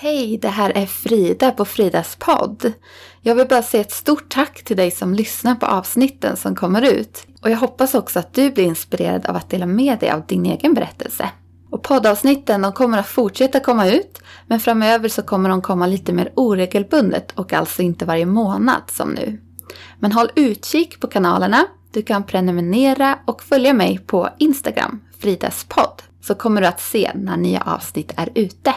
Hej, det här är Frida på Fridas podd. Jag vill bara säga ett stort tack till dig som lyssnar på avsnitten som kommer ut. Och jag hoppas också att du blir inspirerad av att dela med dig av din egen berättelse. Och poddavsnitten de kommer att fortsätta komma ut, men framöver så kommer de komma lite mer oregelbundet och alltså inte varje månad som nu. Men håll utkik på kanalerna. Du kan prenumerera och följa mig på Instagram, Fridas podd, så kommer du att se när nya avsnitt är ute.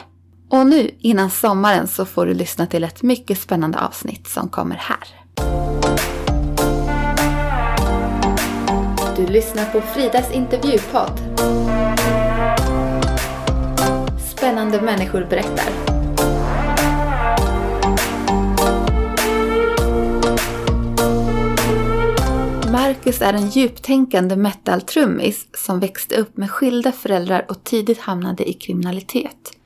Och nu innan sommaren så får du lyssna till ett mycket spännande avsnitt som kommer här. Du lyssnar på Fridas intervjupodd. Spännande människor berättar. Marcus är en djuptänkande metal-trummis som växte upp med skilda föräldrar och tidigt hamnade i kriminalitet.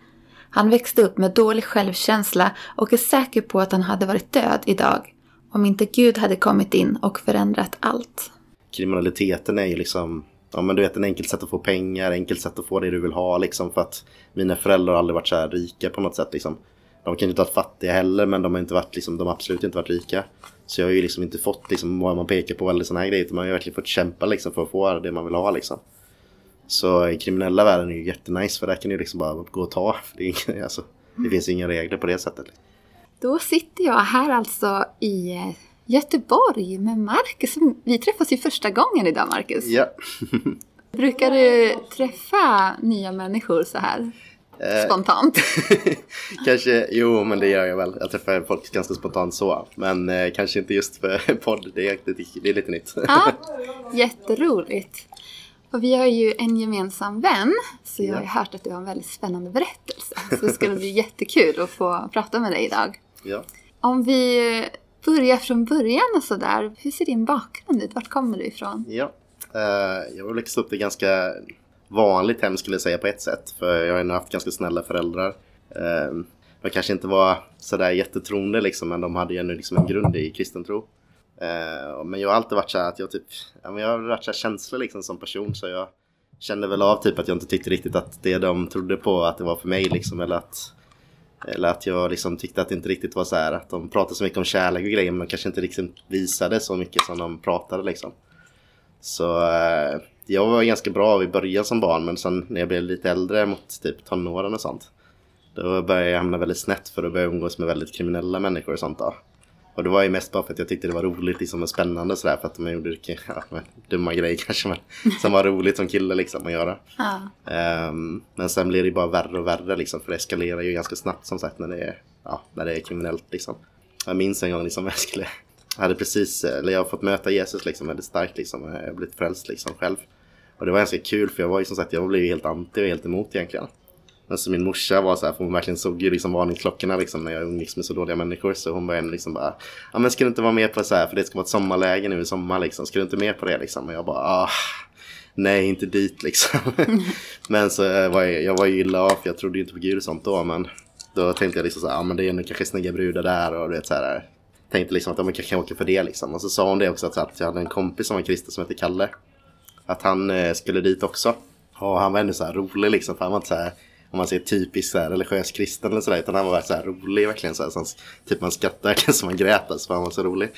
Han växte upp med dålig självkänsla och är säker på att han hade varit död idag om inte Gud hade kommit in och förändrat allt. Kriminaliteten är ju liksom, ja men du vet en enkelt sätt att få pengar, enkelt sätt att få det du vill ha liksom för att mina föräldrar har aldrig varit så här rika på något sätt liksom. De kan ju inte ha varit fattiga heller men de har inte varit liksom, de har absolut inte varit rika. Så jag har ju liksom inte fått liksom vad man pekar på eller sådana här grejer utan man har ju verkligen fått kämpa liksom för att få det man vill ha liksom. Så i kriminella världen är ju jättenice för där kan du liksom bara gå och ta. Det, är alltså, det finns inga regler på det sättet. Då sitter jag här alltså i eh, Göteborg med Marcus. Vi träffas ju första gången idag Marcus. Ja. Brukar du träffa nya människor så här? Eh, Spontant? kanske, jo men det gör jag väl. Jag träffar folk ganska spontant så. Men eh, kanske inte just för podd, det är, det, det är lite nytt. ja, jätteroligt. Och vi har ju en gemensam vän, så jag har ju hört att du har en väldigt spännande berättelse. Så det ska bli jättekul att få prata med dig idag. Ja. Om vi börjar från början och sådär, hur ser din bakgrund ut? Vart kommer du ifrån? Ja, uh, jag har växt upp i ganska vanligt hem skulle jag säga på ett sätt. För jag har ju haft ganska snälla föräldrar. Uh, de kanske inte var sådär jättetroende liksom, men de hade ju ändå liksom en grund i kristen tro. Eh, men jag har alltid varit så att jag typ, ja, men jag har varit så känslig liksom som person så jag kände väl av typ att jag inte tyckte riktigt att det de trodde på att det var för mig liksom eller att eller att jag liksom tyckte att det inte riktigt var så här att de pratade så mycket om kärlek och grejer men kanske inte riktigt visade så mycket som de pratade liksom. Så eh, jag var ganska bra i början som barn men sen när jag blev lite äldre mot typ tonåren och sånt då började jag hamna väldigt snett för att börja umgås med väldigt kriminella människor och sånt då. Och det var ju mest bara för att jag tyckte det var roligt liksom och spännande sådär för att de gjorde ja, dumma grejer kanske men som var roligt som kille liksom att göra. Ja. Um, men sen blir det bara värre och värre liksom för det eskalerar ju ganska snabbt som sagt när det är, ja, när det är kriminellt liksom. Jag minns en gång liksom jag skulle, jag hade precis, eller jag har fått möta Jesus liksom väldigt starkt liksom. Jag har blivit frälst liksom själv. Och det var ganska kul för jag var ju som sagt, jag blev ju helt anti och helt emot egentligen. Men så min morsa var så här, för hon verkligen såg ju liksom varningsklockorna liksom när jag umgicks med så dåliga människor. Så hon började liksom bara, ja men ska du inte vara med på så här, för det ska vara ett sommarläge nu i sommar liksom. Ska du inte med på det liksom? Och jag bara, ah, nej inte dit liksom. men så eh, var jag, jag var ju illa av, för jag trodde ju inte på Gud och sånt då. Men då tänkte jag liksom så här, ja men det är nog kanske snygga brudar där och du vet så här. Tänkte liksom att de kanske kan åka för det liksom. Och så sa hon det också att, att jag hade en kompis som var kristen som hette Kalle. Att han eh, skulle dit också. Och han var ändå så här rolig liksom, för han var inte så här om man säger typiskt så här, religiös kristen eller sådär. Utan han var så här rolig verkligen. Så här, så typ man skrattade verkligen som man grät. Alltså, för han var så rolig.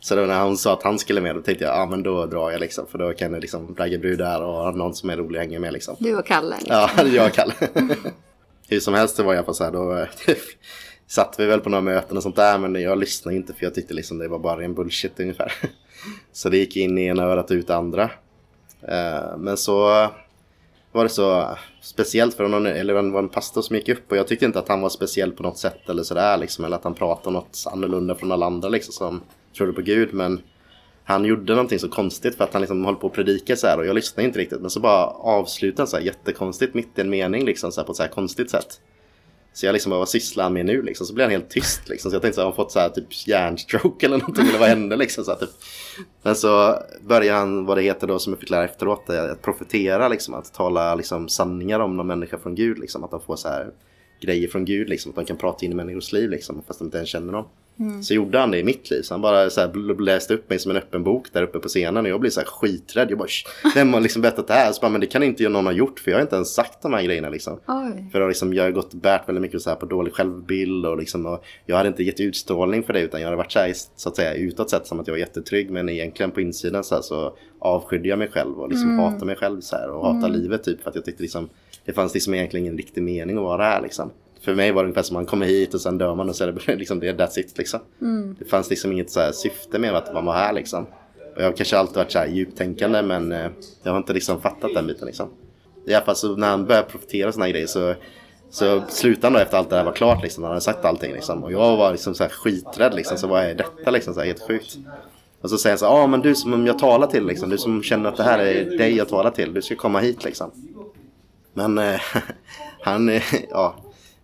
Så då när han sa att han skulle med då tänkte jag, ja men då drar jag liksom. För då kan jag liksom ragga brudar och ha någon som är rolig hänga med liksom. Du och Kalle? Liksom. Ja, jag och Kalle. Hur som helst det var jag på så här, då satt vi väl på några möten och sånt där. Men jag lyssnade inte för jag tyckte liksom det var bara en bullshit ungefär. Så det gick in i ena örat och ut det andra. Men så var det så speciellt för någon, eller det var en pastor som gick upp? Och jag tyckte inte att han var speciell på något sätt eller sådär liksom, eller att han pratade något annorlunda från alla andra liksom som trodde på Gud, men han gjorde någonting så konstigt för att han liksom höll på att predika så här och jag lyssnade inte riktigt. Men så bara avslutade han så här jättekonstigt mitt i en mening liksom så här, på ett så här konstigt sätt. Så jag liksom bara, vad sysslar han med nu liksom? Så blev han helt tyst liksom. Så jag tänkte så har han fått så här typ hjärnstroke eller någonting eller vad hände liksom? Så här, typ. Men så började han, vad det heter då som jag fick lära efteråt, eh, att profetera liksom. Att tala liksom sanningar om någon människa från Gud liksom. Att han får så här grejer från Gud liksom. Att de kan prata in i människors liv liksom fast de inte ens känner dem. Så gjorde han det i mitt liv. Så han bara så här, läste upp mig som en öppen bok där uppe på scenen. Och jag blev så här skiträdd. Jag bara, "Sh, vem har liksom berättat det här? Så bara, men det kan inte någon ha gjort för jag har inte ens sagt de här grejerna liksom. Oj. För jag, har liksom, jag har gått bärt väldigt mycket så här på dålig självbild och, liksom, och jag hade inte gett utstrålning för det utan jag hade varit så här, så att säga utåt sett som att jag var jättetrygg men egentligen på insidan så, här, så avskydde jag mig själv och liksom hatade mig själv så här, och hatade livet typ för att jag tyckte liksom det fanns liksom egentligen ingen riktig mening att vara här liksom. För mig var det ungefär som man kommer hit och sen dör man och så är det liksom det, that's it liksom. Det fanns liksom inget så här syfte med att man var här liksom. Och jag har kanske alltid varit så här djuptänkande men eh, jag har inte liksom fattat den biten liksom. I alla fall så när han började profetera såna här grejer så, så slutade efter allt det där var klart liksom. Han hade sagt allting liksom. Och jag var liksom så här skiträdd liksom. Så vad är detta liksom? Så här, helt sjukt. Och så säger han så ja ah, men du som jag talar till liksom. Du som känner att det här är dig jag talar till. Du ska komma hit liksom. Men eh, han, eh, ja.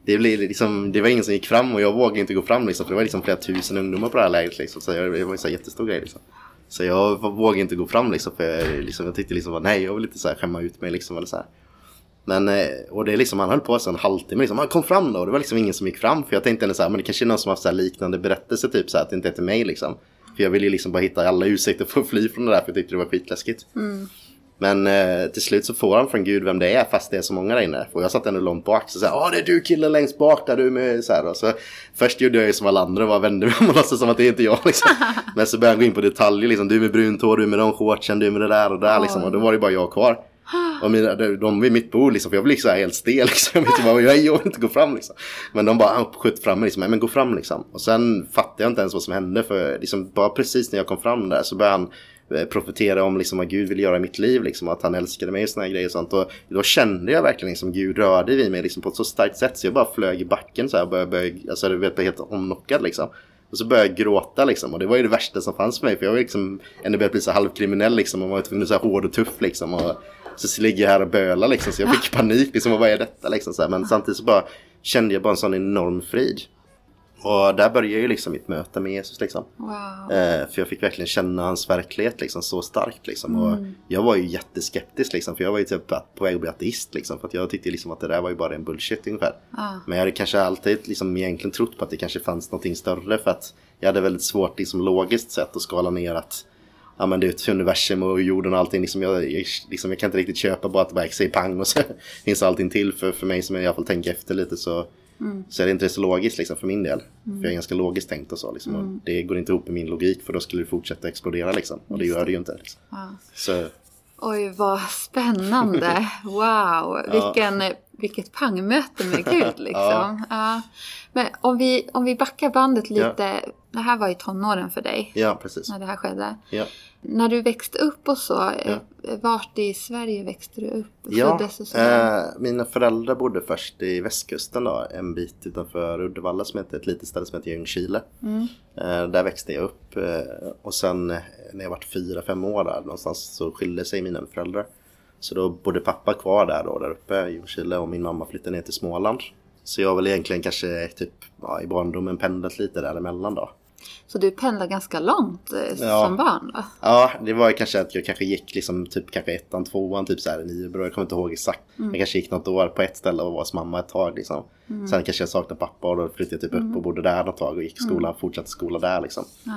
Det, blev liksom, det var ingen som gick fram och jag vågade inte gå fram liksom, för det var liksom flera tusen ungdomar på det här lägret. Liksom, så det var en så jättestor grej. Liksom. Så jag vågade inte gå fram liksom, för jag, liksom, jag tyckte liksom, nej jag vill inte så här, skämma ut mig. Liksom, eller så här. Men, eh, och det är liksom, han höll på så en halvtimme liksom, han kom fram då och det var liksom ingen som gick fram. För jag tänkte ändå så här, men det kanske är någon som har haft så liknande berättelse typ så här, att det inte är till mig liksom. För jag ville ju liksom bara hitta alla ursäkter för att fly från det där för jag tyckte det var skitläskigt. Mm. Men eh, till slut så får han från Gud vem det är fast det är så många där inne. Och jag satt ändå långt bak så såhär, ja det är du killen längst bak där du med så här. Och så först gjorde jag ju som alla andra och bara vände mig om och låtsades som att det är inte jag liksom. Men så började han gå in på detaljer liksom, du med brunt hår, du med de shortsen, du med det där och där liksom. Och då var det bara jag kvar. Och mina, de, vid mitt bord liksom, för jag blev så här helt stel liksom. Jag vet inte vad jag jag vill inte gå fram liksom. Men de bara sköt fram mig liksom, "Nej, men gå fram liksom. Och sen fattade jag inte ens vad som hände för liksom, bara precis när jag kom fram där så började han profetera om liksom vad Gud vill göra i mitt liv liksom, att han älskade mig och såna här grejer och sånt. Och då kände jag verkligen liksom Gud rörde vid mig liksom, på ett så starkt sätt så jag bara flög i backen så här och började, började alltså du vet, helt omknockad liksom. Och så började jag gråta liksom och det var ju det värsta som fanns för mig för jag var liksom ändå börjat bli så halvkriminell liksom och var tvungen att så här hård och tuff liksom. Och så ligger jag här och bölar liksom så jag fick panik liksom och vad är detta liksom så här. Men samtidigt så bara kände jag bara en sån enorm frid. Och där började ju liksom mitt möte med Jesus liksom. Wow. Eh, för jag fick verkligen känna hans verklighet liksom så starkt liksom. Och jag var ju jätteskeptisk liksom. För jag var ju typ på väg att bli ateist liksom. För att jag tyckte liksom att det där var ju bara en bullshit ungefär. Ah. Men jag hade kanske alltid liksom egentligen trott på att det kanske fanns någonting större. För att jag hade väldigt svårt liksom logiskt sett att skala ner att Ja men det är ett universum och jorden och allting. Liksom jag, jag, liksom jag kan inte riktigt köpa bara att det bara säger pang och så finns allting till. För, för mig som i alla fall tänker efter lite så, så är det inte så logiskt liksom för min del. För jag är ganska logiskt tänkt och så. Liksom, och det går inte ihop med min logik för då skulle det fortsätta explodera liksom. Och det gör det ju inte. Liksom. Ja. Så Oj, vad spännande. Wow, vilken, vilket pangmöte med Gud liksom. Ja. Men om vi, om vi backar bandet lite. Det här var i tonåren för dig, ja, precis. när det här skedde. Ja. När du växte upp och så, eh, vart i Sverige växte du upp? Ja, eh, mina föräldrar bodde först i västkusten då, en bit utanför Uddevalla som heter ett litet ställe som heter Ljungskile. Eh, där växte jag upp eh, och sen eh, när jag var fyra, fem år där någonstans så skilde sig mina föräldrar. Så då bodde pappa kvar där då, där uppe i Ljungskile och min mamma flyttade ner till Småland. Så jag har väl egentligen kanske typ ja, i barndomen pendlat lite däremellan då. Så du pendlade ganska långt eh, Ja. som barn då? Ja, det var kanske att jag kanske gick liksom typ kanske ettan, tvåan, typ så här i Nybro. Jag kommer inte ihåg exakt. Jag kanske gick något år på ett ställe och var hos mamma ett tag liksom. Sen kanske jag saknade pappa och då flyttade jag typ upp och bodde där något tag och gick i skolan, fortsatte skola där liksom. Ja.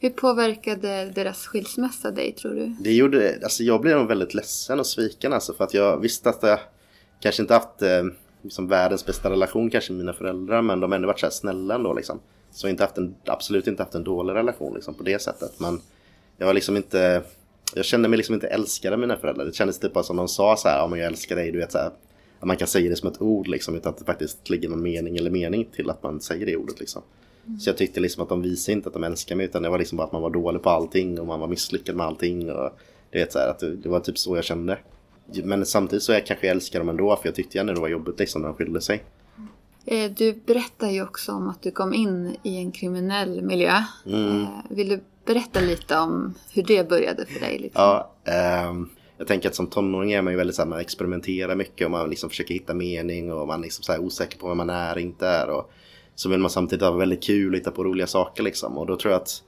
Hur påverkade deras skilsmässa dig tror du? Det gjorde, alltså jag blev nog väldigt ledsen och sviken alltså för att jag visste att jag kanske inte haft eh, liksom världens bästa relation kanske med mina föräldrar men de har ändå varit så här snälla ändå liksom. Så jag har inte haft en, absolut inte haft en dålig relation liksom på det sättet men jag var liksom inte, jag kände mig liksom inte älskad av mina föräldrar. Det kändes typ bara som de sa så här, ja men jag älskar dig, du vet så här. Att man kan säga det som ett ord liksom utan att det faktiskt ligger någon mening eller mening till att man säger det ordet liksom. Så jag tyckte liksom att de visade inte att de älskade mig utan det var liksom bara att man var dålig på allting och man var misslyckad med allting. Och det, vet, så här, att det, var typ så jag kände. Men samtidigt så jag kanske älskar dem ändå för jag tyckte ändå det var jobbigt liksom när de skilde sig. Eh, Du berättar ju också om att du kom in i en kriminell miljö. Mm. Eh, Vill du berätta lite om hur det började för dig? Liksom? Ja, ehm, jag tänker att som tonåring är man ju väldigt så här, man experimenterar mycket och man liksom försöker hitta mening och man är liksom så här osäker på vem man är och inte är. Och så vill man samtidigt ha väldigt kul och hitta på roliga saker liksom. Och då tror jag att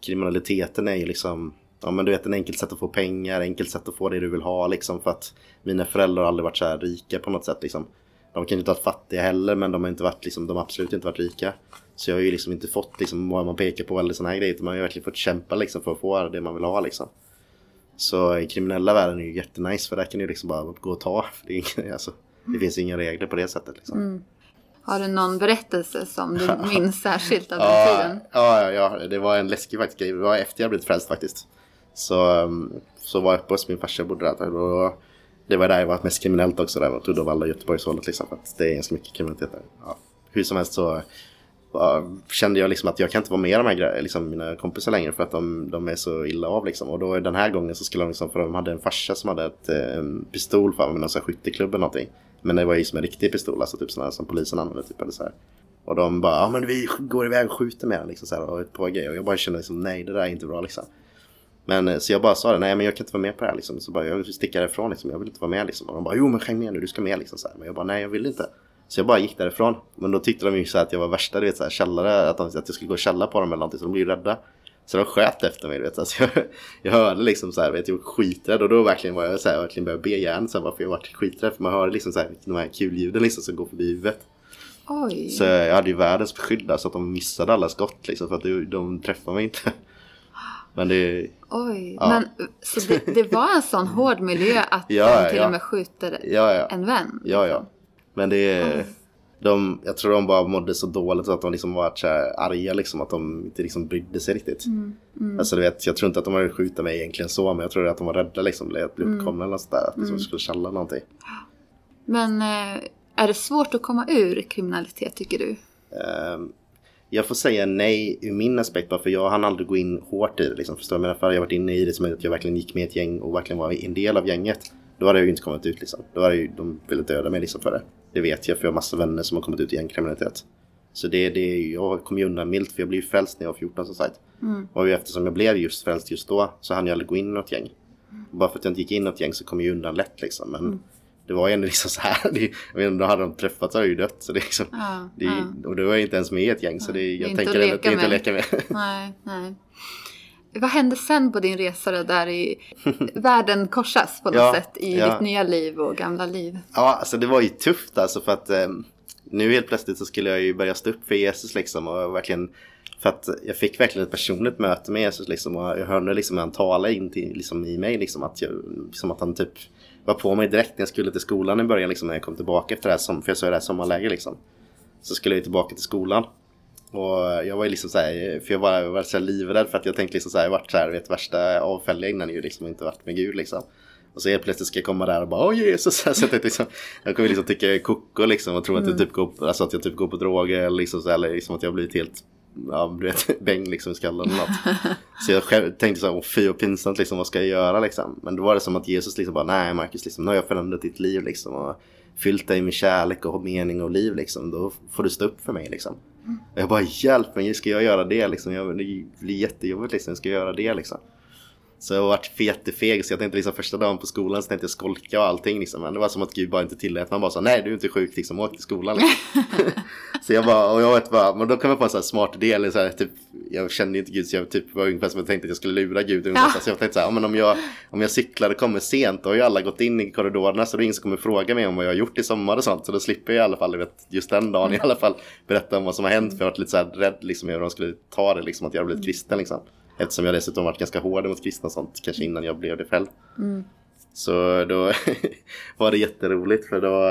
kriminaliteten är ju liksom, ja men du vet en enkelt sätt att få pengar, enkelt sätt att få det du vill ha liksom. För att mina föräldrar har aldrig varit så här rika på något sätt liksom. De kan ju inte ha varit fattiga heller men de har inte varit liksom, de har absolut inte varit rika. Så jag har ju liksom inte fått liksom vad man pekar på eller sådana här grejer. Utan man har ju verkligen fått kämpa liksom för att få det man vill ha liksom. Så i kriminella världen är ju jättenice för där kan du liksom bara gå och ta. Det, är alltså, det finns inga regler på det sättet liksom. Mm. Har du någon berättelse som du minns särskilt av den Ja, tiden? ja, ja, det var en läskig faktiskt grej. Det var efter jag blivit frälst faktiskt. Så, um, så var jag uppe hos min farsa bodde där. Och det var där jag var mest kriminellt också. Där mot Uddevalla och Göteborgshållet liksom. Att det är ganska mycket kriminalitet där. Ja. Hur som helst så kände jag liksom att jag kan inte vara med de här liksom, mina kompisar längre för att de, de är så illa av liksom. Och då den här gången så skulle de liksom, för de hade en farsa som hade ett, eh, en pistol för med någon sån här skytteklubb eller någonting. Men det var ju som en riktig pistol, alltså typ sådana som polisen använder typ eller så här. Och de bara, ja men vi går iväg och skjuter med den liksom så här och på grejer. Och jag bara kände liksom, nej det där är inte bra liksom. Men eh, så jag bara sa det, nej men jag kan inte vara med på det här liksom. Så bara, jag vill sticka därifrån liksom, jag vill inte vara med liksom. Och de bara, jo men häng med nu, du ska med liksom. Så här. Men jag bara, nej jag vill inte. Så jag bara gick därifrån. Men då tyckte de ju så här att jag var värsta, du vet så här källare, att, de, att jag skulle gå och källa på dem eller någonting. Så de blev ju rädda. Så de sköt efter mig, du vet. Alltså, jag, jag hörde liksom så här, vet, jag var skiträdd. Och då verkligen var jag så här, verkligen började be järn så här, varför jag var skiträdd. För man hörde liksom så här, de här kulljuden liksom som går förbi huvudet. Oj. Så jag hade ju världens beskydd där, så att de missade alla skott liksom. För att de, de träffade mig inte. Men det, Oj. Ja. Men så det, det var en sån hård miljö att Ja, de till ja. och med skjuter ja en vän? Ja, ja. Men det är... De, jag tror de bara mådde så dåligt så att de liksom var så här arga liksom att de inte liksom brydde sig riktigt. Alltså du vet, jag tror inte att de hade skjutit mig egentligen så men jag tror att de var rädda liksom att bli uppkomna eller sådär. Att de skulle källa någonting. Men eh, är det svårt att komma ur kriminalitet tycker du? Ehm, jag får säga nej ur min aspekt bara för jag hann aldrig gå in hårt i det liksom. Förstår du? Men för jag varit inne i det som att jag verkligen gick med ett gäng och verkligen var en del av gänget. Då hade jag ju inte kommit ut liksom. Då hade ju, de ville döda mig liksom för det. Det vet jag för jag har massa vänner som har kommit ut i gängkriminalitet. Så det, det, jag kom ju undan milt för jag blev ju frälst när jag var 14 som sagt. Och ju eftersom jag blev just frälst just då så hann jag aldrig gå in i något gäng. Bara för att jag inte gick in i något gäng så kom jag ju undan lätt liksom. Men det var ju ändå liksom så här. Det, jag vet inte, då hade de träffats så hade jag ju dött. Så det liksom, Ja, det, ja. Och då var jag inte ens med i ett gäng så det, jag inte tänker att det är inte att leka med. Nej, nej. Vad hände sen på din resa då, där i världen korsas på något Ja, sätt i ja. ditt nya liv och gamla liv? Ja, alltså det var ju tufft alltså för att eh, nu helt plötsligt så skulle jag ju börja stå upp för Jesus liksom och verkligen för att jag fick verkligen ett personligt möte med Jesus liksom och jag hörde liksom när han talade in till, liksom i mig liksom att jag, som att han typ var på mig direkt när jag skulle till skolan i början liksom när jag kom tillbaka efter det här, som, för jag sa det här sommarläger liksom. Så skulle jag tillbaka till skolan. Och jag var ju liksom såhär, för jag var, jag var så livrädd för att jag tänkte liksom såhär, jag varit såhär, vet värsta avfälliga innan ju liksom, inte varit med Gud liksom. Och så helt plötsligt ska jag komma där och bara åh Jesus. Så jag, tänkte liksom, jag kommer liksom tycka jag är koko liksom och tro att, jag typ går, på- alltså att jag typ går på droger eller liksom, så, eller liksom att jag har blivit helt Ja, du vet, bäng liksom i skallen eller något. Så jag själv tänkte så här, fy och pinsamt liksom, vad ska jag göra liksom? Men då var det som att Jesus liksom bara, nej Marcus, liksom, nu har jag förändrat ditt liv liksom och fyllt dig med kärlek och mening och liv liksom. Då får du stå upp för mig liksom. Och jag bara, hjälp mig, ska jag göra det liksom? Jag, det blir jättejobbigt liksom, ska jag göra det liksom? Så jag varit jättefeg så jag tänkte liksom första dagen på skolan så tänkte jag skolka och allting liksom. Men det var som att Gud bara inte tillät. Man bara sa nej du är inte sjuk liksom, åk till skolan liksom. så jag bara, och jag vet bara, men då kom jag på en sån här smart idé. Eller så här, typ, jag kände inte Gud så jag typ var ungefär som jag tänkte att jag skulle lura Gud. Ja. Så jag tänkte så här, men om jag, om jag cyklar och kommer sent då har ju alla gått in i korridorerna så det är ingen som kommer fråga mig om vad jag har gjort i sommar och sånt. Så då slipper jag i alla fall, vet, just den dagen i alla fall berätta om vad som har hänt. För jag varit lite så här rädd liksom hur de skulle ta det liksom att jag har blivit kristen liksom. Eftersom jag dessutom varit ganska hård mot kristna och sånt, kanske innan jag blev det själv. Så då var det jätteroligt för då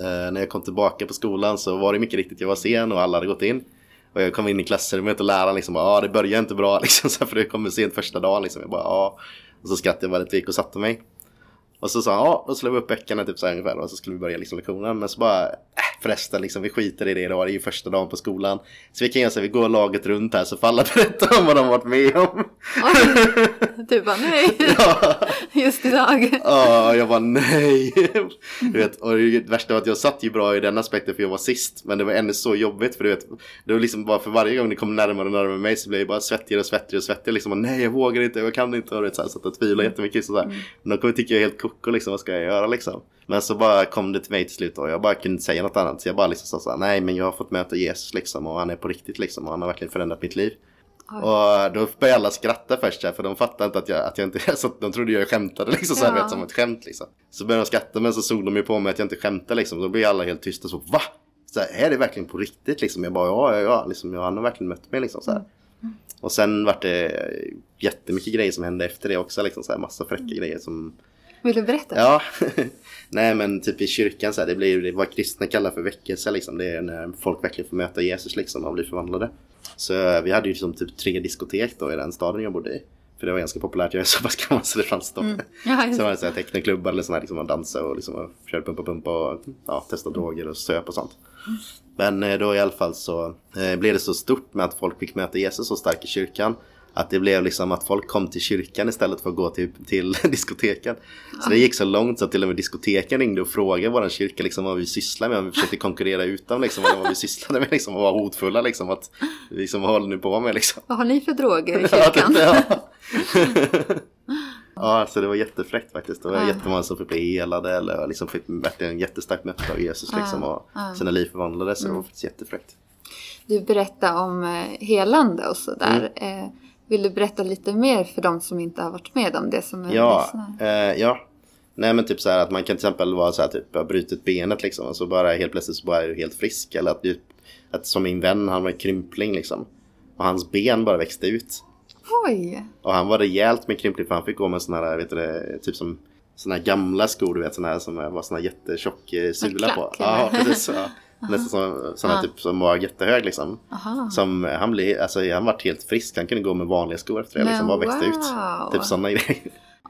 eh, när jag kom tillbaka på skolan så var det mycket riktigt, jag var sen och alla hade gått in. Och jag kom in i klassrummet och läraren liksom ja det börjar inte bra liksom, så här, för det kommer sent första dagen liksom. Jag bara, ja. Och så skrattade jag bara lite, gick och satte mig. Och så sa han, ja då slår vi upp böckerna typ så här ungefär och så skulle vi börja liksom lektionen. Men så bara, äh, förresten liksom vi skiter i det idag, det är ju första dagen på skolan. Så vi kan göra så här, vi går laget runt här så får alla berätta om vad de har varit med om. Oj, du bara nej, ja. just idag. Ja, jag var nej. Du vet, och det värsta var att jag satt ju bra i den aspekten för jag var sist. Men det var ännu så jobbigt för du vet, det var liksom bara för varje gång det kom närmare och närmare mig så blev jag bara svettigare och svettigare och svettigare. Liksom, och, nej jag vågar inte, jag kan inte. Och du vet, så här, så att jag tvivlade jättemycket. Så här. Men de kommer tycka jag är helt koko liksom, vad ska jag göra liksom? Men så bara kom det till mig till slut och jag bara kunde inte säga något annat. Så jag bara liksom sa så här, nej men jag har fått möta Jesus liksom och han är på riktigt liksom och han har verkligen förändrat mitt liv. Och då började alla skratta först här, för de fattade inte att jag, att jag inte, så de trodde jag skämtade liksom, så här, Ja. vet, som ett skämt liksom. Så började de skratta men så såg de ju på mig att jag inte skämtade liksom. Då blev alla helt tysta så, va? Så här, är det verkligen på riktigt liksom? Jag bara, ja, ja, ja, liksom, han har verkligen mött mig liksom så här. Och sen vart det jättemycket grejer som hände efter det också, liksom så här, massa fräcka grejer som Vill du berätta? Ja, nej men typ i kyrkan så här, det blir det vad kristna kallar för väckelse liksom. Det är när folk verkligen får möta Jesus liksom och blir förvandlade. Så eh, vi hade ju liksom typ tre diskotek då i den staden jag bodde i. För det var ganska populärt, jag är så pass gammal så det fanns då. Ja, just Så var det så här technoklubbar eller sådana här liksom man dansade och liksom och körde pumpa pumpa och ja, testade droger och söp och sånt. Men eh, då i alla fall så eh, blev det så stort med att folk fick möta Jesus så starkt i kyrkan. Att det blev liksom att folk kom till kyrkan istället för att gå till, till diskoteken. Så det gick så långt så att till och med diskoteken ringde och frågade vår kyrka liksom vad vi sysslar med. Om vi försökte konkurrera ut dem liksom vad vi sysslade med liksom och var hotfulla liksom. Att, liksom vad håller ni på med liksom? Vad har ni för droger i kyrkan? ja. ja, så det var jättefräckt faktiskt. Det var Ja. jättemånga som fick bli helade eller liksom fick verkligen jättestarkt möte av Jesus liksom och Ja. sina liv förvandlades. Så det var faktiskt jättefräckt. Du berättade om eh, helande och sådär. Mm. Vill du berätta lite mer för de som inte har varit med om det som är Ja, eh, ja. Nej men typ så här att man kan till exempel vara så här typ ha brutit benet liksom och så bara helt plötsligt så bara är du helt frisk. Eller att, du, att som min vän, han var en krympling liksom. Och hans ben bara växte ut. Oj! Och han var rejält med krympling för han fick gå med såna här, vet du det, typ som här gamla skor du vet såna här som var såna här jättetjock sula på. Ja, precis. Ja. Nästan som, såna Ja. typ som var jättehög liksom. Aha. Som han blev, alltså han vart helt frisk. Han kunde gå med vanliga skor efter det Men liksom. Bara växte wow. ut. Typ sådana grejer.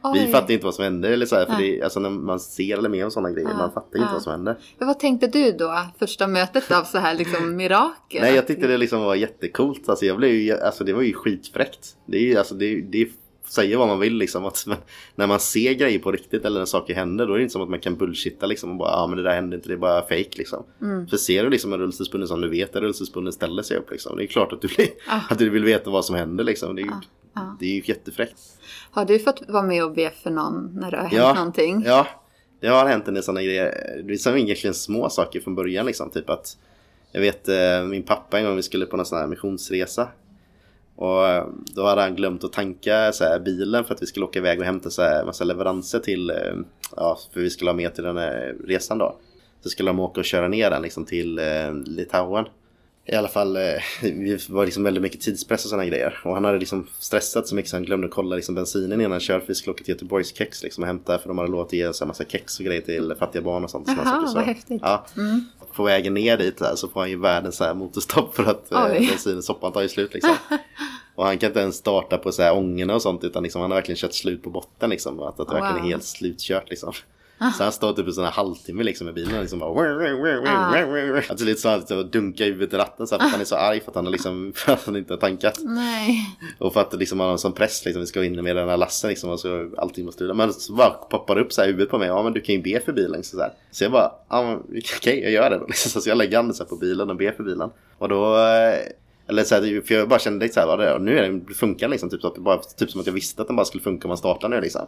Oj. Vi fattar inte vad som hände eller så här, för det, alltså när man ser eller med om sådana grejer, Ja, man fattar inte ja. vad som hände. Men Vad tänkte du då? Första mötet av så här liksom mirakel? Nej jag tyckte det liksom var jättecoolt. Alltså jag blev alltså det var ju skitfräckt. Det är alltså det, det säger vad man vill liksom. Att, men när man ser grejer på riktigt eller när saker händer då är det inte som att man kan bullshitta liksom och bara ja ah, men det där hände inte, det är bara fake liksom. Mm. För ser du liksom en rullstolsbunden som du vet att rullstolsbunden ställer sig upp liksom. Det är klart att du, blir, Ah. att du vill veta vad som händer liksom. Det är, ju- ja. det är ju jättefräckt. Har du fått vara med och be för någon när det har hänt Ja, någonting? Ja, det har hänt en del sådana grejer. Det är egentligen små saker från början liksom. Typ att jag vet eh, min pappa en gång vi skulle på någon sån här missionsresa. Och eh, då hade han glömt att tanka så här, bilen för att vi skulle åka iväg och hämta så här, massa leveranser till, eh, ja, för vi skulle ha med till den här resan då. Så skulle de åka och köra ner den liksom till eh, Litauen. I alla fall, eh, vi var liksom väldigt mycket tidspress och sådana grejer. Och han hade liksom stressat så mycket så han glömde att kolla liksom bensinen innan han körde. För vi skulle åka till Göteborgs kex liksom och hämta. För de hade lovat att ge en massa kex och grejer till fattiga barn och sånt. Jaha, vad häftigt. Ja. Mm. På vägen ner dit där, så får han ju världens så här motorstopp för att eh, Oj. bensinen, soppan tar ju slut liksom. Och han kan inte ens starta på så här ångorna och sånt utan liksom, han har verkligen kört slut på botten liksom. Att, att det verkligen är Wow. helt slutkört liksom. Så han står typ i här halvtimme liksom med bilen liksom bara... Ah. Alltså lite så att dunkar i huvudet i ratten så här, för att han är så arg för att han, har liksom, för att han inte har tankat. Nej. Och för att liksom, han har en sån press liksom, vi ska in med den här lassen liksom och så allting måste ut. Men så bara poppar det upp så här huvudet på mig, ja men du kan ju be för bilen. Så, här. så jag bara, men okej jag gör det då. Liksom. Så jag lägger handen så här på bilen och ber för bilen. Och då, eh, eller så här, för jag bara kände lite så här, vad det är, nu är det funkar liksom. Typ, så att det bara, typ som att jag visste att den bara skulle funka om man startar nu liksom.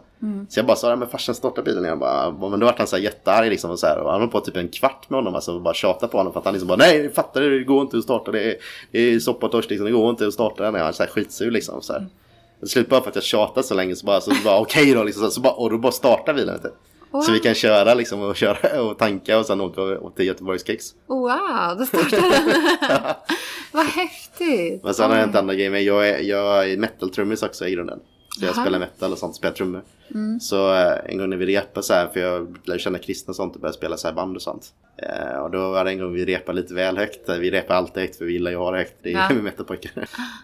Så jag bara sa, ja, men farsan starta bilen. Jag bara, men då vart han så här jättearg liksom. Och, så här, och han var på typ en kvart med honom alltså, och bara tjata på honom. För att han liksom bara, nej fattar du, det går inte att starta. Det är, det är soppa och torsk liksom, det går inte att starta den. Jag var så här skitsur liksom. Så här. Till slut bara för att jag tjatade så länge så bara, så bara okej då liksom. Så, bara, och då bara starta bilen. Vet du. Så vi kan köra liksom och köra och tanka och sen åka till Göteborgs kex. Wow, då startade den. Vad häftigt. Men sen har det hänt andra grejer. Men jag är, jag är metal-trummis också i grunden. Så jag spelar metal och sånt, spelar trummor. Så eh, en gång när vi repade så här, för jag lärde känna kristna och sånt och började spela så här band och sånt. Eh, och då var det en gång vi repade lite väl högt. Vi repar alltid högt för vi gillar ju att ha det högt. Det är Ja. metalpojkar.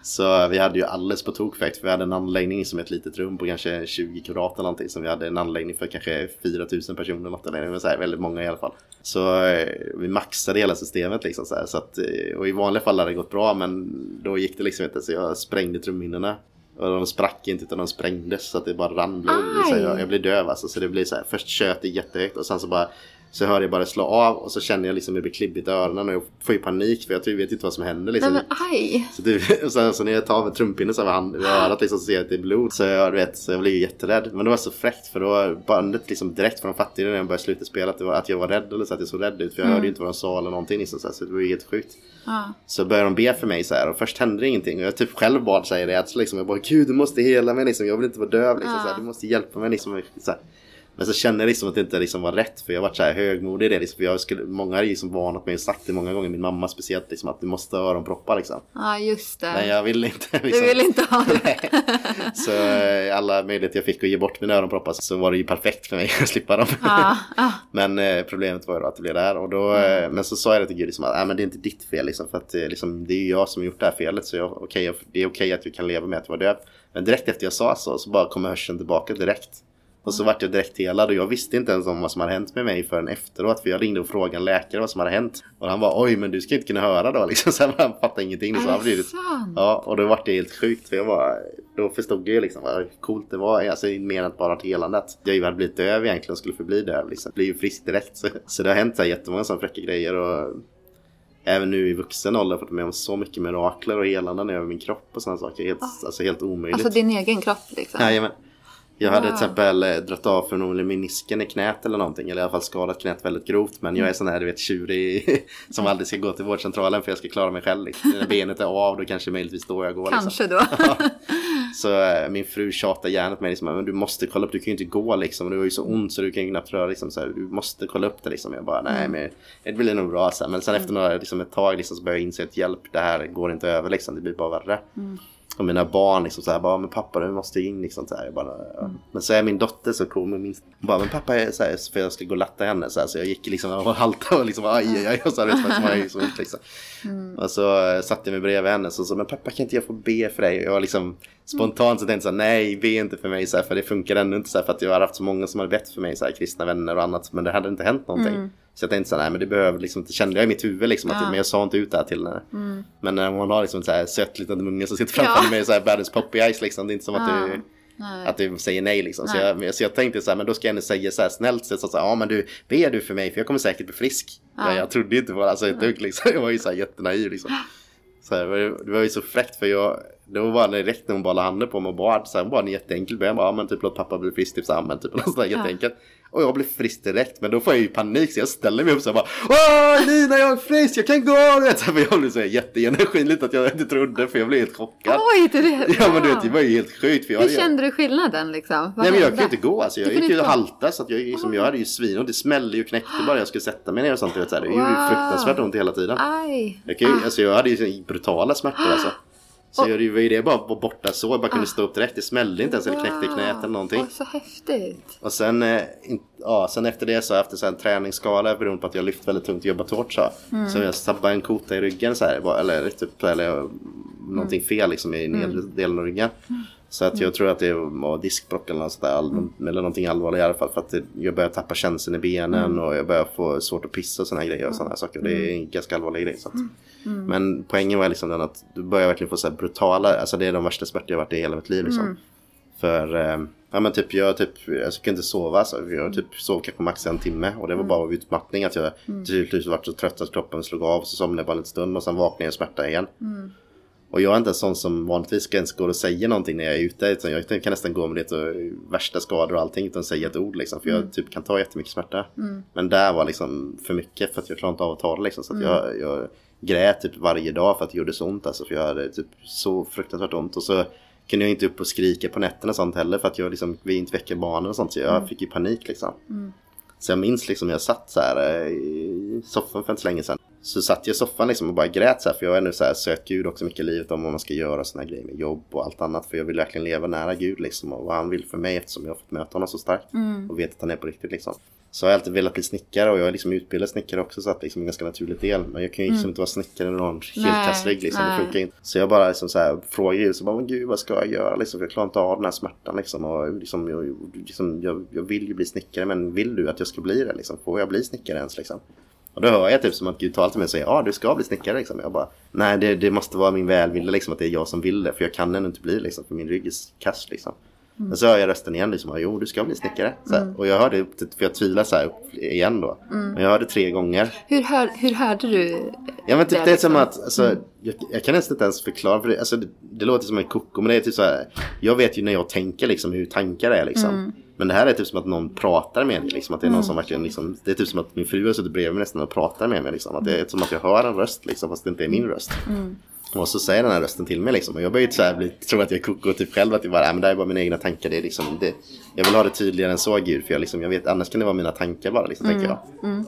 Så vi hade ju alldeles på tok för högt. För vi hade en anläggning som ett litet rum på kanske 20 kvadrat eller någonting. Som vi hade en anläggning för kanske 4000 personer eller något. Eller, men så här, väldigt många i alla fall. Så eh, vi maxade hela systemet liksom så här. Så att, eh, och i vanliga fall hade det gått bra men då gick det liksom inte. Så jag sprängde trumhinnorna. De sprack inte utan de sprängdes så att det bara rann blod. Så jag, jag blev döv alltså. Så det blir så här, först tjöt det jättehögt och sen så bara Så hör jag bara slå av och så känner jag liksom hur det blir klibbigt i öronen och jag får ju panik för jag vet inte vad som händer liksom. Nej men aj! Så, typ, och sen, så när jag tar av trumpinnen så över hand, örat liksom, så ser jag att det är blod. Så jag, vet, så jag blir ju jätterädd. Men det var så fräckt för då bandet liksom direkt från fattiga när jag började sluta spela att, det var, att jag var rädd eller så att jag såg rädd ut. För jag hörde ju inte vad de sa eller någonting liksom, så, det var ju helt sjukt. Ja. Så började de be för mig så här och först hände det ingenting och jag typ själv bad sig i rädsla liksom. Jag bara gud du måste hela mig liksom. Jag vill inte vara döv liksom. Ja. Så här, du måste hjälpa mig liksom. Så här. Men så kände jag liksom att det inte liksom var rätt för jag var så här högmodig i det liksom. För jag skulle, många har liksom varnat mig och sagt det många gånger, min mamma speciellt liksom att du måste ha öronproppar liksom. ja, just det. Men jag vill inte. Du Liksom. vill inte ha det? Så eh, alla möjligheter jag fick att ge bort mina öronproppar så var det ju perfekt för mig att slippa dem. Ja, ja. Men eh, problemet var ju då att det blev där och då, eh, men så sa jag det till Gud liksom att ah, men det är inte ditt fel liksom för att liksom, det är ju jag som har gjort det här felet så jag, okay, jag, det är okej att vi kan leva med att jag var döv. Men direkt efter jag sa så så bara kom hörseln tillbaka direkt. Och så vart jag direkt helad och jag visste inte ens om vad som hade hänt med mig förrän efteråt för jag ringde och frågade en läkare vad som hade hänt. Och han var oj men du ska inte kunna höra då liksom. Så han fattade ingenting. Så han det blev sant? Ja, och då vart det helt sjukt för jag var, då förstod jag ju liksom vad coolt det var, alltså mer än bara till helandet. Jag ju hade blivit döv egentligen och skulle förbli döv liksom. Blir ju frisk direkt. Så, så det har hänt så här jättemånga sådana fräcka grejer och även nu i vuxen ålder har jag fått med om så mycket mirakler och helanden över min kropp och sådana saker. Helt, alltså helt omöjligt. Alltså din egen kropp liksom? Jajamän. Jag hade Wow. till exempel eh, dragit av för någon menisken i knät eller någonting. Eller i alla fall skadat knät väldigt grovt. Men jag är sån här du vet tjurig som aldrig ska gå till vårdcentralen för jag ska klara mig själv. Liksom. När benet är av då kanske möjligtvis då jag går. Liksom. Kanske då. Så eh, min fru tjatar gärna på mig liksom, men du måste kolla upp, du kan ju inte gå liksom. Du har ju så ont så du kan ju knappt röra liksom, så här, Du måste kolla upp det liksom. Jag bara nej men det blir nog bra så här. Men sen efter några, liksom, ett tag liksom, så börjar jag inse att hjälp det här går inte över liksom. Det blir bara värre. Och mina barn liksom så här, bara men pappa du måste in liksom så här. Jag bara, ja. Men så är min dotter så cool med min, hon bara men pappa är så här, för jag ska gå och latta henne så här. Så jag gick liksom och haltade och liksom aj aj aj och så här, vet man, som är så ont liksom. Och så eh, satte jag mig bredvid henne och så, så men pappa kan inte jag få be för dig? Och jag var liksom spontant så tänkte så här, nej be inte för mig så här, för det funkar ändå inte så här, för att jag har haft så många som har bett för mig så här, kristna vänner och annat men det hade inte hänt någonting. Så jag tänkte så här, nej men det behöver liksom inte, kände jag i mitt huvud liksom att Ja. men jag sa inte ut det här till henne. Men när hon har liksom så här sött liten unge som sitter framför Ja. mig så här världens poppy eyes liksom, det är inte som att du Nej. att du säger nej liksom. Så, Nej. jag, så jag tänkte så här, men då ska jag ändå säga så här snällt så så, så här, ja men du, ber du för mig för jag kommer säkert bli frisk. Ja. Men jag trodde inte på det, alltså ett dugg liksom. Jag var ju så här jättenaiv liksom. Så här, det, var ju, så fräckt för jag, då var det direkt när hon bara la handen på mig och bad, så här, bara en jätteenkel bön, bara, ja men typ låt pappa bli frisk, typ så här, men typ något sånt där Ja. jätteenkelt. Och jag blev frisk direkt, men då får jag ju panik så jag ställer mig upp så här bara Åh Lina jag är frisk, jag kan gå! Du vet, så här, jag blev så här jätteenergin att jag inte trodde, för jag blev helt chockad. Oj, det är det. Ja men du vet, det var ju helt sjukt. För jag Hur kände du skillnaden liksom? Vad Nej men jag ju inte gå alltså. Jag kunde gick ju och halta så att jag, liksom, jag hade ju svin och det smällde ju och knäckte bara jag skulle sätta mig ner och sånt. du Vet, så här. Det gjorde ju Wow. fruktansvärt ont hela tiden. Aj. Jag, kan ju, alltså, jag hade ju brutala smärtor alltså. Så Och- jag, var ju det bara var borta så. Jag bara kunde stå upp direkt. Det smällde inte ens eller knäckte knät eller någonting. Oj, så häftigt. Och sen, eh, in, ja, sen efter det så jag haft en träningsskada beroende på att jag lyft väldigt tungt och jobbat hårt så. Mm. Så jag sabbade en kota i ryggen så här, bara- eller typ, eller Mm. någonting fel liksom i nedre delen av ryggen. Så att jag tror att det var diskbråck eller något sånt där, Mm. eller någonting allvarligt i alla fall. För att jag börjar tappa känseln i benen Mm. och jag börjar få svårt att pissa och såna här grejer och sådana här saker. Det är en ganska allvarlig grej. Så att, Mm. Men poängen var liksom den att du börjar verkligen få så här brutala, alltså det är de värsta smärtor jag varit i hela mitt liv liksom. Mm. För, eh, ja men typ jag typ, jag kunde inte sova så jag typ sov kanske max en timme och det var bara av utmattning att jag till slut var så trött att kroppen slog av så somnade jag bara en stund och sen vaknade jag i smärta igen. Och jag är inte en sån som vanligtvis ens gå och säga någonting när jag är ute utan jag kan nästan gå med det värsta skador och allting utan att säga ett ord liksom för jag typ kan ta jättemycket smärta. Men där var liksom för mycket för att jag klarade inte av att ta det liksom så att jag, jag grät typ varje dag för att det gjorde så ont alltså för jag hade typ så fruktansvärt ont och så kunde jag inte upp och skrika på nätterna och sånt heller för att jag liksom vill inte väcka barnen och sånt så jag fick ju panik liksom. Så jag minns liksom jag satt så här eh, i soffan för inte så länge sedan. Så satt jag i soffan liksom och bara grät så här för jag har ändå så här sökt Gud också mycket i livet om vad man ska göra och såna grejer med jobb och allt annat. För jag vill verkligen leva nära Gud liksom och vad han vill för mig eftersom jag har fått möta honom så starkt. Och vet att han är på riktigt liksom. Så har jag alltid velat bli snickare och jag är liksom utbildad snickare också så att det är liksom en ganska naturlig del. Men jag kan ju liksom inte vara snickare med någon Nej, helkastrygg liksom. Det nej. funkar inte. Så jag bara liksom så här frågar Gud så bara men gud vad ska jag göra liksom? För jag klarar inte av den här smärtan liksom. Och liksom, jag, liksom jag, jag vill ju bli snickare men vill du att jag ska bli det liksom? Får jag bli snickare ens liksom? Och då hör jag typ som att Gud talar till mig och säger ja du ska bli snickare liksom. Jag bara nej det, det måste vara min välvilja liksom att det är jag som vill det. För jag kan ännu inte bli liksom för min rygg är kass liksom. Men så hör jag rösten igen liksom, jo du ska bli snickare. Här. Och jag hörde, för jag tvivlar så här upp igen då. Men jag hörde tre gånger. Hur, hör, hur hörde du Ja men typ det, det är som liksom? att, alltså, jag, jag kan nästan inte ens förklara för det, alltså, det, det låter som en koko men det är typ så här, jag vet ju när jag tänker liksom hur tankar är liksom. Mm. Men det här är typ som att någon pratar med mig liksom, att det är någon som verkligen liksom, det är typ som att min fru har suttit bredvid mig nästan och pratar med mig liksom. Att det är som att jag hör en röst liksom fast det inte är min röst. Mm. Och så säger den här rösten till mig liksom. Och jag börjar ju så här bli, tro att jag är koko typ själv. Att det bara, äh, men det här är bara mina egna tankar. Det är liksom, det, jag vill ha det tydligare än så Gud. För jag, liksom, jag vet, annars kan det vara mina tankar bara liksom, tänker jag.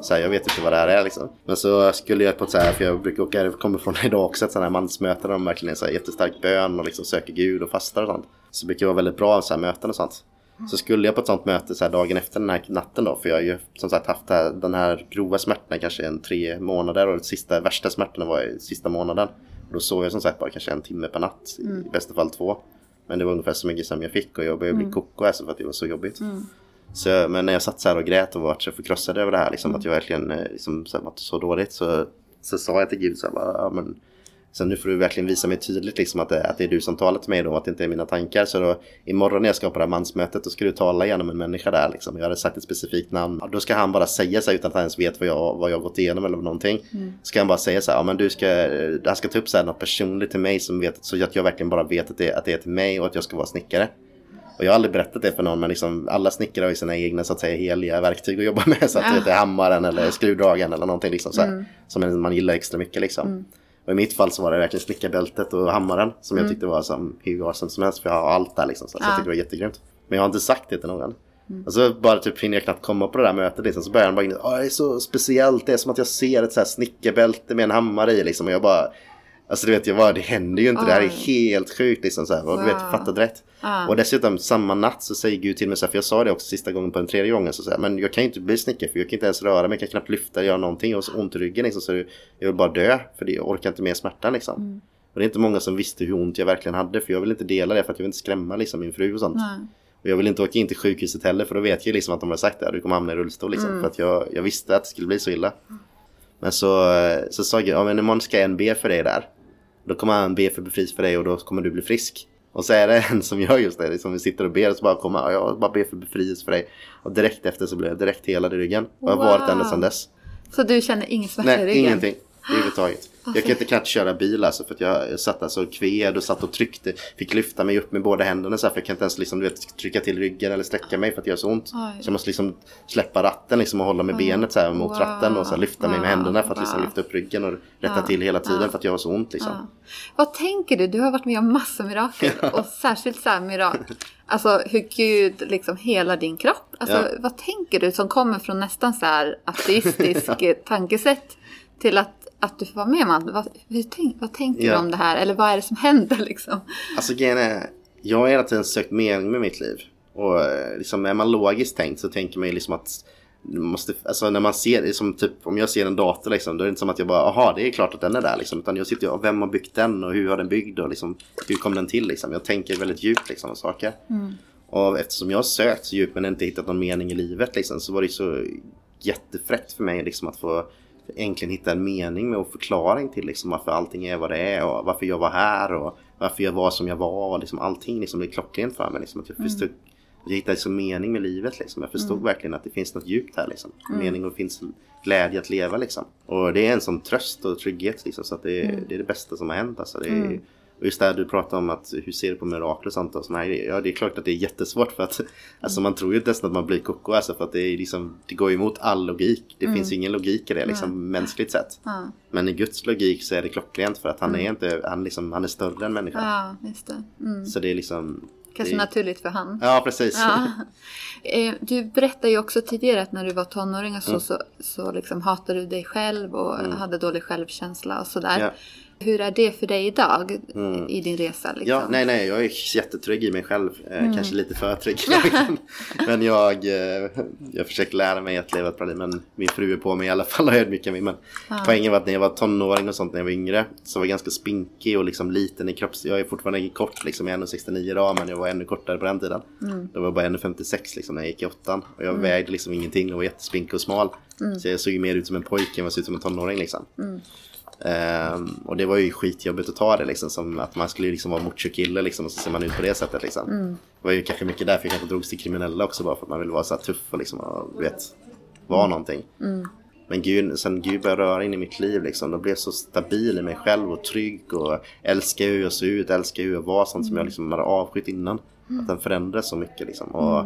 Så här, jag vet inte vad det här är liksom. Men så skulle jag på ett så här, för jag brukar åka, jag kommer från idag också, ett sånt här mansmöte där de verkligen är så här jättestark bön och liksom söker Gud och fastar och sånt. Så det brukar vara väldigt bra så här möten och sånt. Så skulle jag på ett sånt möte så här dagen efter den här natten då, för jag har ju som sagt haft det här, den här grova smärtan kanske en tre månader och sista värsta smärtorna var i sista månaden. Och då sov jag som sagt bara kanske en timme per natt, i bästa fall två. Men det var ungefär så mycket som jag fick och jag började bli koko alltså för att det var så jobbigt. Så, men när jag satt så här och grät och var så förkrossad över det här, liksom, att jag verkligen eh, liksom, så här, mådde så dåligt så, så sa jag till Gud så här, bara, ja, men, Sen nu får du verkligen visa mig tydligt liksom att det, att det är du som talar till mig då, att det inte är mina tankar. Så då imorgon när jag ska på det här mansmötet då ska du tala igenom en människa där liksom. Jag hade sagt ett specifikt namn. Då ska han bara säga så här, utan att han ens vet vad jag, vad jag har gått igenom eller någonting. Ska han bara säga så här, ja men du ska, han ska ta upp så här något personligt till mig som vet, så att jag verkligen bara vet att det, att det är till mig och att jag ska vara snickare. Och jag har aldrig berättat det för någon men liksom alla snickare har ju sina egna så att säga heliga verktyg att jobba med. Så att Ja. du vet, det är hammaren eller skruvdragaren eller någonting liksom så här, Som man gillar extra mycket liksom. Och i mitt fall så var det verkligen snickarbältet och hammaren som jag tyckte var som hur awesome som helst. För jag har allt där liksom. Så, så jag Ja. tyckte det var jättegrymt. Men jag har inte sagt det till någon. Och så bara typ hinner jag knappt komma på det där mötet liksom. Så börjar han bara in, "Åh, det är så speciellt. Det är som att jag ser ett så här snickarbälte med en hammare i liksom. Och jag bara Alltså du vet, jag bara, det händer ju inte. Det här är Oj. helt sjukt liksom så här. Och du vet, Wow. fattat rätt. Ja. Och dessutom samma natt så säger Gud till mig så här, för jag sa det också sista gången på den tredje gången. Så jag, men jag kan ju inte bli snickare för jag kan inte ens röra mig, jag kan knappt lyfta, göra någonting. Jag har så ont i ryggen liksom, så jag vill bara dö. För det, jag orkar inte med smärtan liksom. Mm. Och det är inte många som visste hur ont jag verkligen hade. För jag vill inte dela det för att jag vill inte skrämma liksom min fru och sånt. Nej. Och jag vill inte åka in till sjukhuset heller för då vet jag liksom att de har sagt det. Du kommer hamna i rullstol liksom. Mm. För att jag, jag visste att det skulle bli så illa. Men så, så sa Gud, ja men imorgon ska en be för dig där. Då kommer han be för befrielse för dig och då kommer du bli frisk. Och så är det en som gör just det, som vi sitter och ber och så bara kommer "Ja, jag bara ber för befrielse för dig. Och direkt efter så blev jag direkt helad i ryggen. Och jag har varit ända Wow. sedan dess. Så du känner ingen smärta i Nej, ryggen? ingenting. Överhuvudtaget. Jag kan inte knappt köra bil alltså för att jag, jag satt alltså och kved och satt och tryckte. Fick lyfta mig upp med båda händerna så här, för jag kan inte ens liksom, du vet, trycka till ryggen eller sträcka mig för att det gör så ont. Oj. Så jag måste liksom släppa ratten liksom och hålla med benet så här mot Wow. ratten och så här, lyfta mig med Wow. händerna för att liksom Wow. lyfta upp ryggen och rätta Ja. till hela tiden för att jag har så ont liksom. Vad tänker du? Du har varit med om massa mirakel och särskilt så här mirakel. Alltså hur Gud liksom hela din kropp. Alltså Ja. vad tänker du som kommer från nästan så här ateistisk tankesätt till att, att du får vara med om allt. Vad, tänk, vad tänker Ja. du om det här? Eller vad är det som händer liksom? Alltså grejen är, jag har hela tiden sökt mening med mitt liv. Och eh, liksom är man logiskt tänkt så tänker man ju liksom att måste, alltså när man ser det som typ om jag ser en dator liksom då är det inte som att jag bara aha det är klart att den är där liksom utan jag sitter och vem har byggt den och hur har den byggd och liksom hur kom den till liksom jag tänker väldigt djupt liksom om saker. Och eftersom jag har sökt så djupt men inte hittat någon mening i livet liksom så var det så jättefräckt för mig liksom att få äntligen hitta en mening med och förklaring till liksom varför allting är vad det är och varför jag var här och varför jag var som jag var och liksom allting liksom blev klockrent för mig liksom att jag förstod jag hittade liksom mening med livet liksom. Jag förstod verkligen att det finns något djupt här liksom. Mening och finns glädje att leva liksom. Och det är en sån tröst och trygghet liksom. Så att det, är, det är det bästa som har hänt alltså. Det är, och just det här du pratar om att hur ser du på mirakel och sånt och såna här grejer. Ja det är klart att det är jättesvårt för att alltså man tror ju nästan att man blir koko alltså för att det är liksom det går emot all logik. Det finns ju ingen logik i det liksom mänskligt sett. Ja, Men i Guds logik så är det klockrent för att han är inte, han liksom, han är större än människan. ja just det. Mm. Så det är liksom Kanske det, naturligt för han. Ja precis. Ja. Eh, Du berättade ju också tidigare att när du var tonåring så, så, så liksom hatade du dig själv och hade dålig självkänsla och sådär. Ja. Hur är det för dig idag i din resa? Liksom? Ja, nej, nej, jag är jättetrygg i mig själv. Eh, Kanske lite för trygg. men jag, eh, jag försöker lära mig att leva ett bra liv. Men min fru är på mig i alla fall och ödmjukar mig. Men poängen var att när jag var tonåring och sånt när jag var yngre. Så var jag ganska spinkig och liksom liten i kropps... Jag är fortfarande kort liksom. Jag är 1,69 idag men jag var ännu kortare på den tiden. Då var jag bara 1,56 liksom när jag gick i åttan. Och jag vägde liksom ingenting och var jättespinkig och smal. Så jag såg ju mer ut som en pojke än vad jag såg ut som en tonåring liksom. Ehm, och det var ju skitjobbigt att ta det liksom. Som att man skulle liksom vara macho-kille liksom. Och så ser man ut på det sättet liksom. Det var ju kanske mycket därför jag kanske drogs till kriminella också. Bara för att man ville vara så tuff och liksom, och, vet, vara någonting. Men Gud, sen Gud började röra in i mitt liv liksom. Då blev jag så stabil i mig själv och trygg och älskar hur jag såg ut, älskar hur jag var. Sånt som jag liksom hade avskytt innan. Att den förändrades så mycket liksom. Och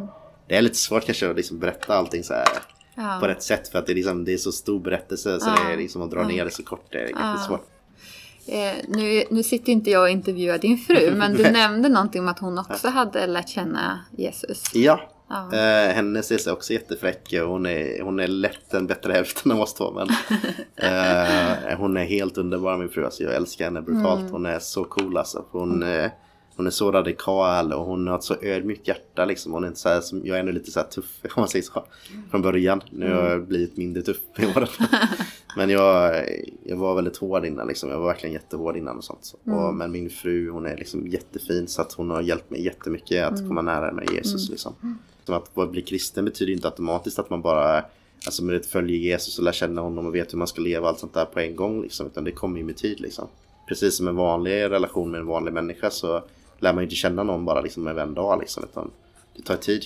det är lite svårt kanske att liksom berätta allting så här Ja. på rätt sätt. För att det är, liksom, det är så stor berättelse så Ja. det är liksom att dra ner det så kort. Det är kanske svårt. Eh, nu, nu sitter inte jag och intervjuar din fru, men du nämnde någonting om att hon också hade lärt känna Jesus. Ja. Ja. Eh, hennes är också jättefräck och hon är, hon är lätt den bättre hälften av oss två. Men, eh, hon är helt underbar min fru. Alltså, jag älskar henne brutalt. Mm. Hon är så cool alltså. Hon, eh, hon är så radikal och hon har ett så ödmjukt hjärta liksom. Hon är inte så här, som, jag är ändå lite så här tuff om man säger så. Från början. Nu har Mm. jag blivit mindre tuff i åren. Men jag, jag var väldigt hård innan liksom. Jag var verkligen jättehård innan och sånt. Mm. Och, men min fru hon är liksom jättefin så att hon har hjälpt mig jättemycket att Mm. komma nära med Jesus liksom. Som att bli kristen betyder inte automatiskt att man bara Alltså med det följer Jesus och lär känna honom och vet hur man ska leva och allt sånt där på en gång liksom. Utan det kommer ju med tid liksom. Precis som en vanlig relation med en vanlig människa så lär man ju inte känna någon bara liksom över en dag liksom. Utan det tar tid.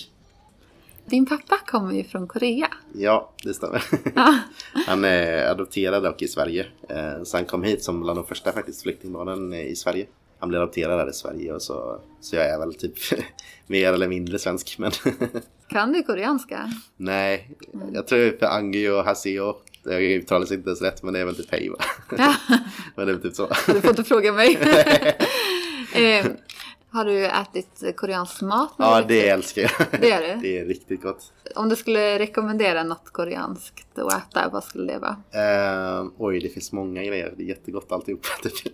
Din pappa kommer ju från Korea. Ja, det stämmer. Ja. Han är adopterad dock i Sverige. Eh, Så han kom hit som bland de första faktiskt flyktingbarnen i Sverige. Han blev adopterad här i Sverige och så, så jag är väl typ mer eller mindre svensk. Men Kan du koreanska? nej, jag tror för Angi och Haseo. Jag uttalar inte ens rätt men det är väl typ hej va? Ja, men det är typ så. du får inte fråga mig. eh, har du ätit koreansk mat? Ja, det upp? älskar jag. Det är det? Det är riktigt gott. Om du skulle rekommendera något koreanskt att äta, vad skulle det vara? Eh, oj, det finns många grejer. Det är jättegott alltihop. Typ.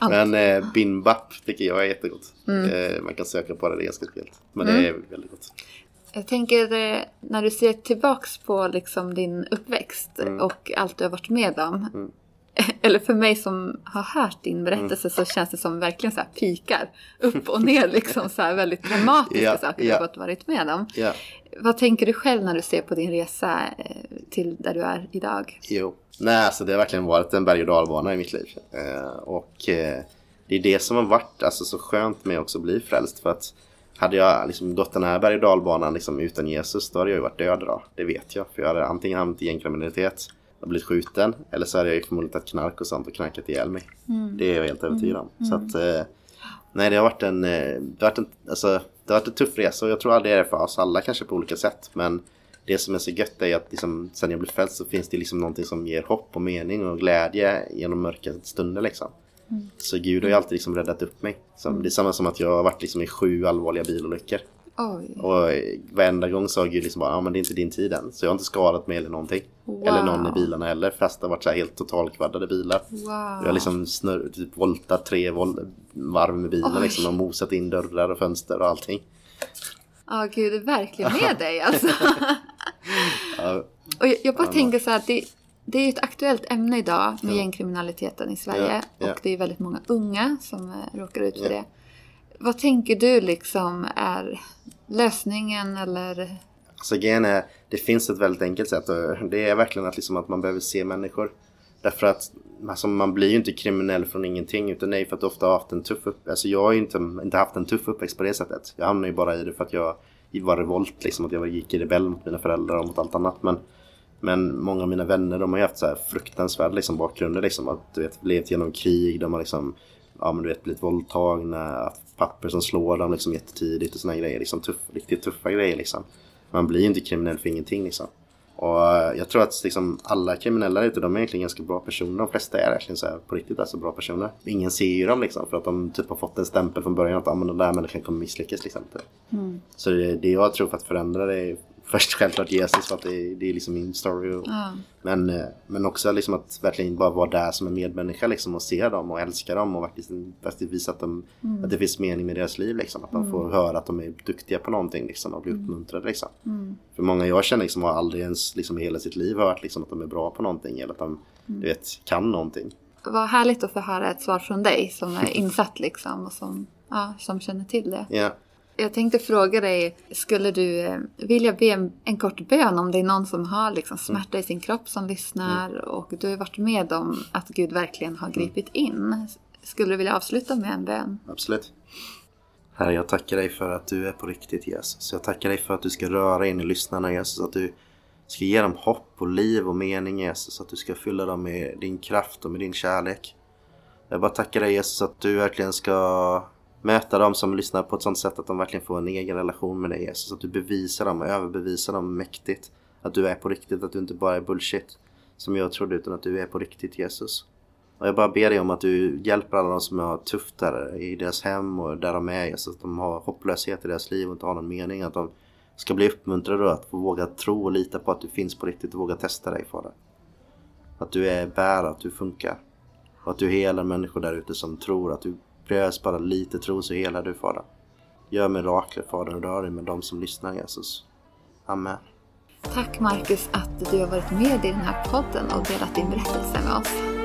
Men eh, bimbap tycker jag är jättegott. Eh, man kan söka på det, det är ganska speciellt. Men det är väldigt gott. Jag tänker när du ser tillbaks på liksom din uppväxt och allt du har varit med om. Eller för mig som har hört din berättelse så känns det som verkligen så här pikar upp och ner liksom så här väldigt dramatiska Ja, saker du ja. har varit med om. Ja, Vad tänker du själv när du ser på din resa eh, till där du är idag? jo. Nej, alltså det har verkligen varit en berg och dalbana i mitt liv. Eh, och eh, det är det som har varit alltså, så skönt med också att bli frälst. För att hade jag liksom gått den här berg och dalbanan liksom, utan Jesus, då hade jag ju varit död idag. Det vet jag. För jag hade antingen hamnat i gängkriminalitet och blivit skjuten. Eller så hade jag förmodligen tagit knark och sånt och knarkat ihjäl mig. Det är jag helt övertygad om. Så att, eh, nej, det har varit en, eh, det har varit en, alltså, det har varit en tuff resa och jag tror aldrig det är det för oss alla kanske på olika sätt. Men det som är så gött är att liksom, sen jag blev frälst så finns det liksom någonting som ger hopp och mening och glädje genom mörka stunder liksom. Så Gud har ju alltid liksom räddat upp mig. Så Det är samma som att jag har varit liksom i sju allvarliga bilolyckor. Oj. Och varenda gång sa Gud liksom bara, ja men det är inte din tid än. Så jag har inte skadat mig eller någonting. Wow. Eller någon i bilarna heller. Fast det har varit så här helt totalkvaddade bilar. Wow. Jag har liksom snurr, typ voltat tre vol varv med bilen liksom. Och mosat in dörrar och fönster och allting. Ja, Gud är verkligen med dig alltså. Ja, Och jag, jag bara tänker så här det, det är ett aktuellt ämne idag med Ja. gängkriminaliteten i Sverige. Ja. Och det är väldigt många unga som eh, råkar ut för det. Vad tänker du liksom är lösningen eller? Alltså grejen är, det finns ett väldigt enkelt sätt. Och det är verkligen att, liksom att man behöver se människor. Därför att alltså, man blir ju inte kriminell från ingenting. Utan nej, för att du ofta har haft en tuff upp... Alltså jag har ju inte, inte haft en tuff uppväxt på det sättet. Jag hamnade ju bara i det för att jag var revolt. Liksom, att jag gick i rebell mot mina föräldrar och mot allt annat. Men, men många av mina vänner de har ju haft så här fruktansvärd liksom, bakgrunder. Liksom, att du vet, levt genom krig. De har liksom ja, men du vet, blivit våldtagna. Papper som slår dem liksom, jättetidigt och såna grejer. Liksom, tuff, riktigt tuffa grejer liksom. Man blir ju inte kriminell för ingenting liksom. Och eh, jag tror att liksom, alla kriminella ute, de är egentligen ganska bra personer. De flesta är verkligen så här, på riktigt alltså bra personer. Ingen ser ju dem liksom för att de typ har fått en stämpel från början att ah, men den där människan kommer misslyckas liksom. Typ. Så det, det jag tror för att förändra det är först självklart Jesus för att det, det är liksom min story. Och, Ja. men, eh, men också liksom att verkligen bara vara där som en medmänniska liksom och se dem och älska dem och faktiskt, faktiskt visa att, de, att det finns mening med deras liv liksom. Att de får höra att de är duktiga på någonting liksom och bli uppmuntrade liksom. För många jag känner liksom har aldrig ens liksom i hela sitt liv hört liksom att de är bra på någonting eller att de du vet, kan någonting. Vad härligt att få höra ett svar från dig som är insatt liksom och som, ja, som känner till det. Ja. Jag tänkte fråga dig, skulle du eh, vilja be en, en kort bön om det är någon som har liksom smärta i sin kropp som lyssnar Mm. och du har varit med om att Gud verkligen har gripit in. Skulle du vilja avsluta med en bön? Absolut. Herre, jag tackar dig för att du är på riktigt Jesus. Jag tackar dig för att du ska röra in i lyssnarna Jesus. Att du ska ge dem hopp och liv och mening Jesus. Att du ska fylla dem med din kraft och med din kärlek. Jag bara tackar dig Jesus att du verkligen ska möta dem som lyssnar på ett sånt sätt att de verkligen får en egen relation med dig Jesus. Att du bevisar dem och överbevisar dem mäktigt. Att du är på riktigt, att du inte bara är bullshit. Som jag trodde utan att du är på riktigt Jesus. Och jag bara ber dig om att du hjälper alla de som har tufft där i deras hem och där de är. Jesus. att de har hopplöshet i deras liv och inte har någon mening. Att de ska bli uppmuntrade och att få våga tro och lita på att du finns på riktigt och våga testa dig Fader. Att du är bär, att du funkar. Och att du helar människor där ute som tror att du behövs bara lite tro så helar du Fader. Gör mirakler Fader och rör dig med dem som lyssnar Jesus. Amen. Tack Marcus att du har varit med i den här podden och delat din berättelse med oss.